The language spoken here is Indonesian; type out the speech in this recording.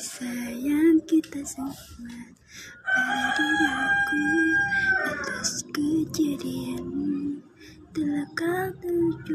Sayang kita semua pada diriku atas kejadian telah kau tuju